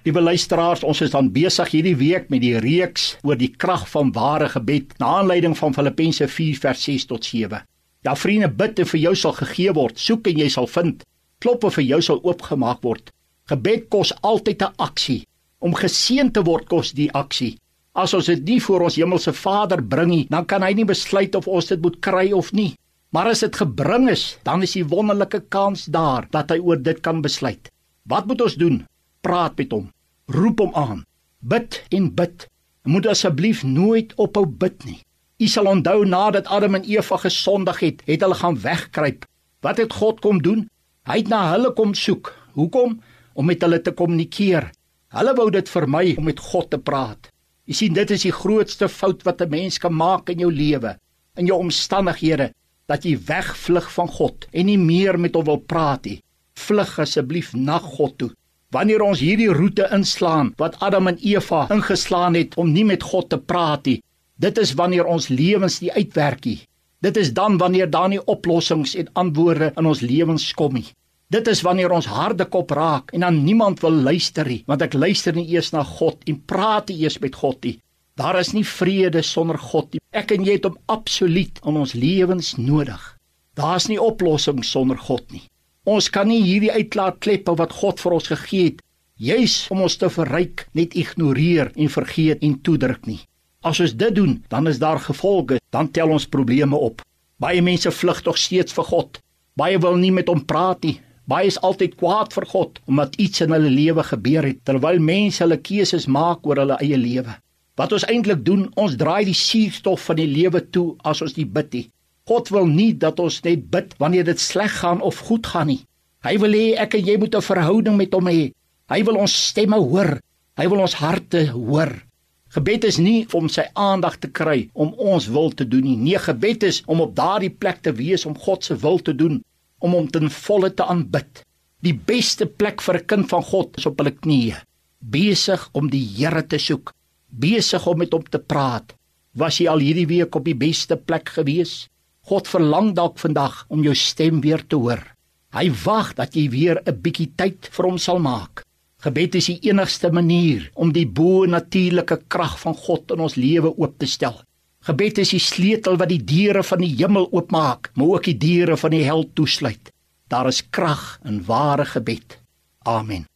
Liewe luisteraars, ons is dan besig hierdie week met die reeks oor die krag van ware gebed na aanleiding van Filippense 4 vers 6 tot 7. Ja vriende, bid en vir jou sal gegee word, soek en jy sal vind, klop en vir jou sal oopgemaak word. Gebed kos altyd 'n aksie. Om geseën te word kos die aksie. As ons dit nie voor ons hemelse Vader bring nie, dan kan hy nie besluit of ons dit moet kry of nie. Maar as dit gebring is, dan is die wonderlike kans daar dat hy oor dit kan besluit. Wat moet ons doen? Praat met hom. Roep hom aan. Bid en bid. Moet asseblief nooit ophou bid nie. U sal onthou nadat Adam en Eva gesondig het, het hulle gaan wegkruip. Wat het God kom doen? Hy het na hulle kom soek. Hoekom? Om met hulle te kommunikeer. Hulle wou dit vermy om met God te praat. Jy sien, dit is die grootste fout wat 'n mens kan maak in jou lewe, in jou omstandighede, dat jy wegvlug van God en nie meer met hom wil praat nie. Vlug asseblief na God toe. Wanneer ons hierdie roete inslaan wat Adam en Eva ingeslaan het om nie met God te praat nie, dit is wanneer ons lewens nie uitwerk nie. Dit is dan wanneer daar nie oplossings en antwoorde in ons lewens kom nie. Dit is wanneer ons harde kop raak en dan niemand wil luister nie, want ek luister nie eers na God en praat nie eers met God nie. Daar is nie vrede sonder God nie. Ek en jy het hom absoluut in ons lewens nodig. Daar's nie oplossings sonder God nie. Ons kan nie hierdie uitlaatkleppe wat God vir ons gegee het, juis om ons te verryk, net ignoreer en vergeet en toedruk nie. As ons dit doen, dan is daar gevolge, dan tel ons probleme op. Baie mense vlug tog steeds vir God. Baie wil nie met hom praat nie. Baie is altyd kwaad vir God omdat iets in hulle lewe gebeur het terwyl mense hulle keuses maak oor hulle eie lewe. Wat ons eintlik doen, ons draai die suurstof van die lewe toe as ons nie bid nie. God wil nie dat ons net bid wanneer dit sleg gaan of goed gaan nie. Hy wil hê ek en jy moet 'n verhouding met hom hê. Hy wil ons stemme hoor. Hy wil ons harte hoor. Gebed is nie om sy aandag te kry om ons wil te doen nie. Nee, gebed is om op daardie plek te wees om God se wil te doen, om hom ten volle te aanbid. Die beste plek vir 'n kind van God is op hulle knieë, besig om die Here te soek, besig om met hom te praat. Was jy al hierdie week op die beste plek gewees? God verlang dalk vandag om jou stem weer te hoor. Hy wag dat jy weer 'n bietjie tyd vir hom sal maak. Gebed is die enigste manier om die bo-natuurlike krag van God in ons lewe oop te stel. Gebed is die sleutel wat die deure van die hemel oopmaak, maar ook die deure van die hel toesluit. Daar is krag in ware gebed. Amen.